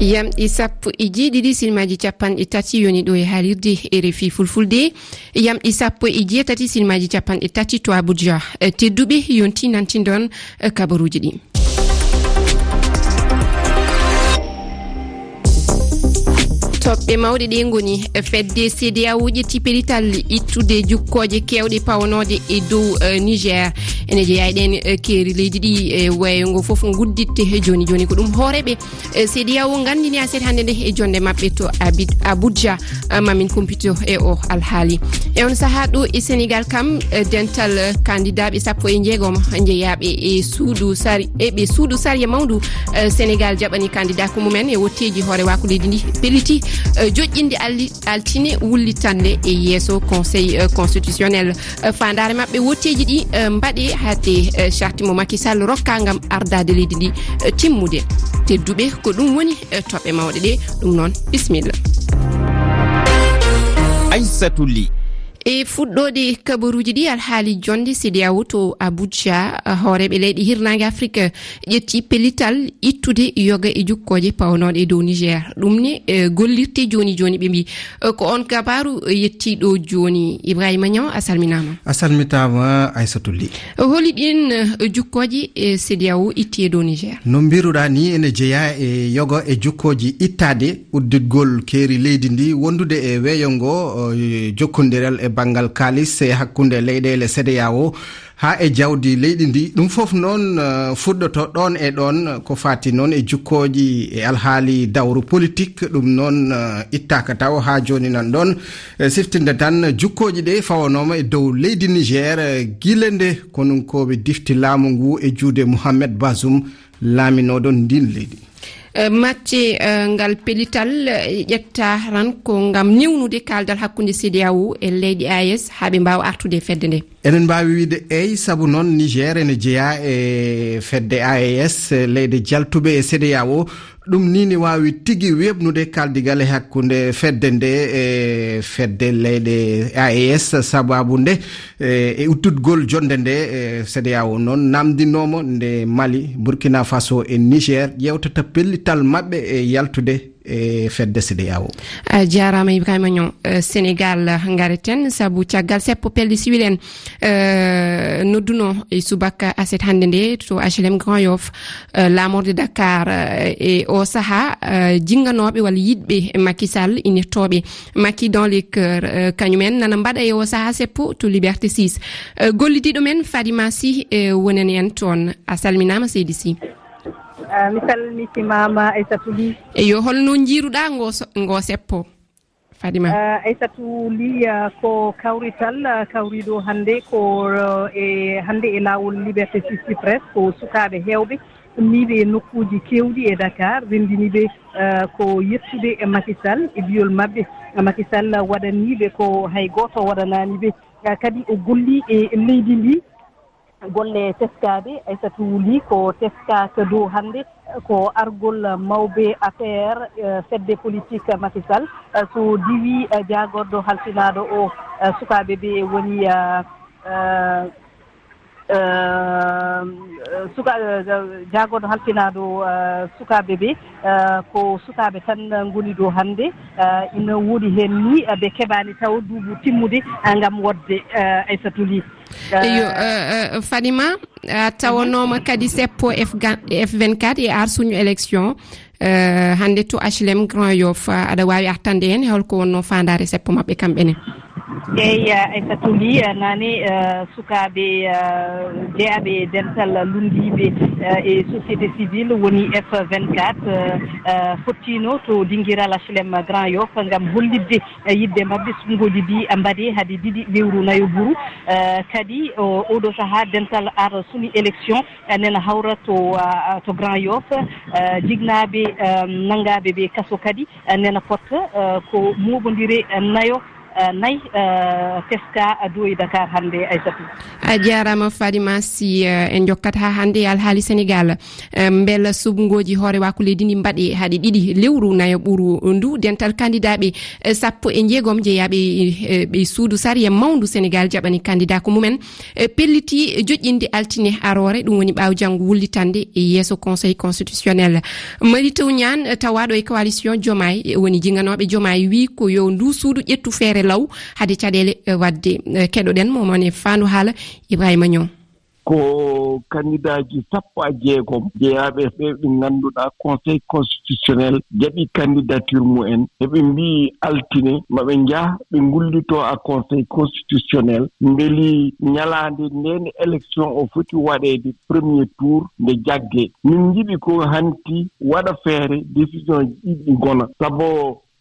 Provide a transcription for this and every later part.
yamɗi sappo e jeeɗiɗi silmaji capanɗe tati yoni ɗo e haalirde rfi fulfulde. Yamɗi sappo e jeetati silmaji capanɗe tati to abuja e tedduɓe yonti nantidon e kabaruji ɗi. Toɓɓe mawɗe ɗe goni e fedde cda uji tipirital ittude jukkoje kewɗe pawnode e dow niger. ene jeeyayɗen e eh, keeri leydi ɗi eh, e wayogo foof gudditte eh, joni joni ko ɗum hooreɓe. Cdiao gandini aset hannde nde e jonde maɓɓe to abid abuja. Mamin compito e o alhaali. E on saaha ɗo e sénégal kam dental candidaɓe sappo e jeegom jeeyaɓe e suudu sar eɓe suudu saria e mawdu sénégal jaɓani candidat ko mumen e wotteji hoore wako leydi ndi pelliti joƴƴinde altine wullitande e yesso conseil constitutionnel. Fandare mabɓe wotteji ɗi mbaɗe hade eh, charti mo makisall rokkagam ardade leydi ndi eh, timmude. Tedduɓe ko ɗum woni eh, toɓɓe mawɗe ɗe. Ɗum noon bisimilla aissatou ly. e fuɗɗode kabaruji ɗi alhaali jonde cdao to abuja eh, hooreɓe leyɗi hirnage afrique ƴetti pellital ittude yoga e jukkoje pawnoɗe e dow niger. Ɗumne eh, gollirte joni joni ɓe mbi. Eh, ko on kabaru yettiɗo joni ibrahima niaw a salminama a salmitama aissatulli holi ɗin jukkoje cdao itti e dow niger. No mbiruɗa ni ene jeeya e yoga e jukkoji ittade udditgol keeri leydi ndi wondude e weeyo ngo jokkodirel e banggal kalis e hakkunde leyɗele sedeyawo ha e jawdi leydi ndi. Ɗum foof noon uh, fuɗɗoto ɗon e ɗon uh, ko fati noon e jukkoji e alhaali dawru politique. Ɗum noon uh, ittaka taw ha joni nan ɗon. E siftinde tan jukkoji ɗe fawanoma e dow leydi niger guile nde konunkoɓe difti laamu ngu e juude mouhammed basum laaminoɗon ndin leydi. Eh, matti eh, ngal pelital eh, ƴetta tan ko gam newnude kaldal hakkude cdao e leydi as haaɓe mbawa artude e fedde nde. eɗen mbawi wiide eyyi saabu noon niger ene jeeya e fedde ais leyde jaltuɓe e sédéya o. Ɗum ni ne wawi tigui webnude kaldigal e hakkude fedde nde e fedde leyɗe ais sababu nde e uttudgol jonde nde e sédéya o. Noon namdinomo nde mali burkina faso e niger. Ƴewtata pellital mabɓe e yaltude e fedde cda o a jarama ibrahima ñon eh, sénégal eh, gareten saabu caggal seppo pelle siwil en eh, nodduno e subaka aset hannde nde to hlm grand yof lamorde dakar e o saaha jingganoɓe walla yiɗɓe makisal inirtoɓe. Makki dans les ceur kañumen nana mbaɗa e o saaha seppo to liberté 6 gollidiɗo men fadima sy wonani en toon. A salminama seydi sy. Ah, mi salmiti mama aissatou ly. Eyo holno jiiruɗa ngo ngo seppo fadima? Ah, aissatou ly ah, ko kawrital kawriɗo hannde ko eh, e hannde e laawol liberté sisti presse ko sukaaɓe heewɓe. Ummiiɓe e nokkuuji keewɗi e dakar renndiniiɓe ko yettude e makisal e biyol maɓɓe. Makisal waɗaniiɓe ko hay gooto waɗanaani ɓe kadi o golli e leydi ndi golle teskaɗe aissata wuuli ko teskaka dow hannde ko argol mawɓe affaire euh, fedde politique makisal. Euh, so diwi euh, jagorɗo halfinaɗo o sukaaɓe ɓe woni Ehm, suka jagoɗo halfina dow eh, sukaɓe ɓe eh, ko sukaɓe tan goni ɗo hannde eh, ina woni heen ni ɓe keɓani taw duuɓu timmude ngam wodde aissatou ly. Eyo fanima tawanoma kadi seppo f 24 e arsuñu élection hannde to hlm grand yof aɗa wawi artande hen holko wonno fandare seppo mabɓe kamɓene. eyi aissatou ly nani sukaɓe jeyaɓe dental lundiɓe e société civile woni f 24 fottino to dinguiral hlm grand yof gam hollidde yidde mabɓe sungoji ɗi mbaɗe haade ɗiɗi lewru nayo bouru kadi oɗo saaha dental ar suni élection nena hawra to to grand yof jignaɓe nanggaɓe ɓe kaso kadi nena potta ko moɓodire nayo nayi euh, teska doyi dakar hannde e aissatou a jarama fadima si euh, en jokkat ha hannde e alhaali sénégal. Euh, Beela sobgoji hoore wako leydi ndi mbaɗe haaɗe ɗiɗi lewru nayo ɓuuru ndu. Dental candidat ɓe sappo e jeegom jeeyaɓe ɓe suudu sariya mawdu sénégal jaɓani candidat ko mumen. Pelliti joƴƴinde altine arore ɗum woni ɓaw janggo wullitande e yesso conseil constitutionnel. Mari tew ñan tawaɗo e coalition jomay woni jinganoɓe jomay wi ko yo ndu suudu ƴettu feere law hade caɗele eh, wadde eh, keɗoɗen. Momone fandu haala ibrahima ñon ko kandidaji sappo a jeegom jeeyaaɓe ɓe ɓe ngannduɗaa conseil constitutionnel jaɓi candidature mumen heɓe mbii altine maɓe njaha ɓe ngullitoo a conseil constitutionnel. Mbeli ñalaande ndeen élection o foti waɗeede premier tour nde jagge. Min njiɗi ko hanti waɗa feere décision ɗiɗi ngona sabu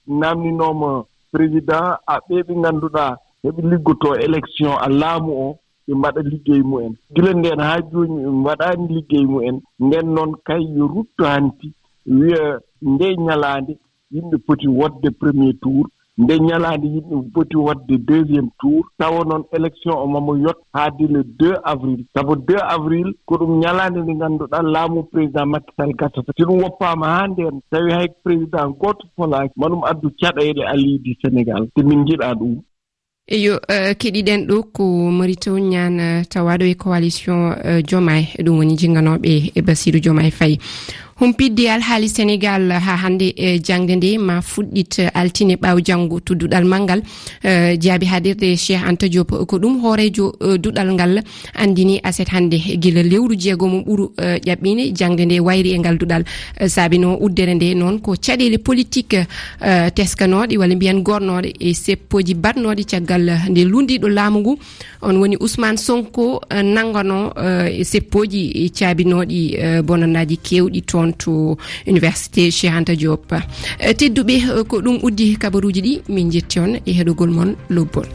naamninooma président aɓɓe ɓe ngannduɗaa heɓe liggotoo élection a laamu o ɓe mbaɗa liggey mumen. Gila nden haa jooni ɓe mbaɗaani liggey mumen. Nden noon kay yo rutto hanti wiya nde ñalaande yimɓe poti wodde premier tour. nde ñalaande yimɓe poti waɗde deuxiéme tour tawa noon élection o mamo yot haade le 2 avril. Sabu 2 avril ko ɗum ñalaande nde ngannduɗaa laamu président Macky Sall gasata si ɗum woppaama haa ndeen tawi hay président gooto folaaki ma ɗum addu caɗeele aliidi sénégal. Te min njiɗaa ɗum. Eyo uh, keɗiɗen ɗo ko marito ñana eh, tawaɗo e coalition eh, uh, jomay ɗum woni jinganoɓe e basiru jomay fayi humpidde alhaali sénégal ha hannde e jangde nde ma fuɗɗit e, altine ɓaw janggo to duɗal malngal e, jaabi haɗirde cheikh anta diop. E, ko ɗum hoorejo duɗal ngal andini aset hannde. Gila lewru jeego mo ɓuuru ƴaɓɓine jangde nde wayri e ngal duɗal. Saabino uddere nde noon ko caɗele politique teskanoɗe walla mbiyan gornoɗe e seppoji batnoɗe caggal nde lundiɗo laamu ngu on woni ousmane sonko nangono seppoji caabinoɗi bonanaji kewɗi toon. on to université chehanta diop. Tedduɓe eh, ko ɗum uddi kabaruji ɗi min jetti on e heɗogol moon lobbol.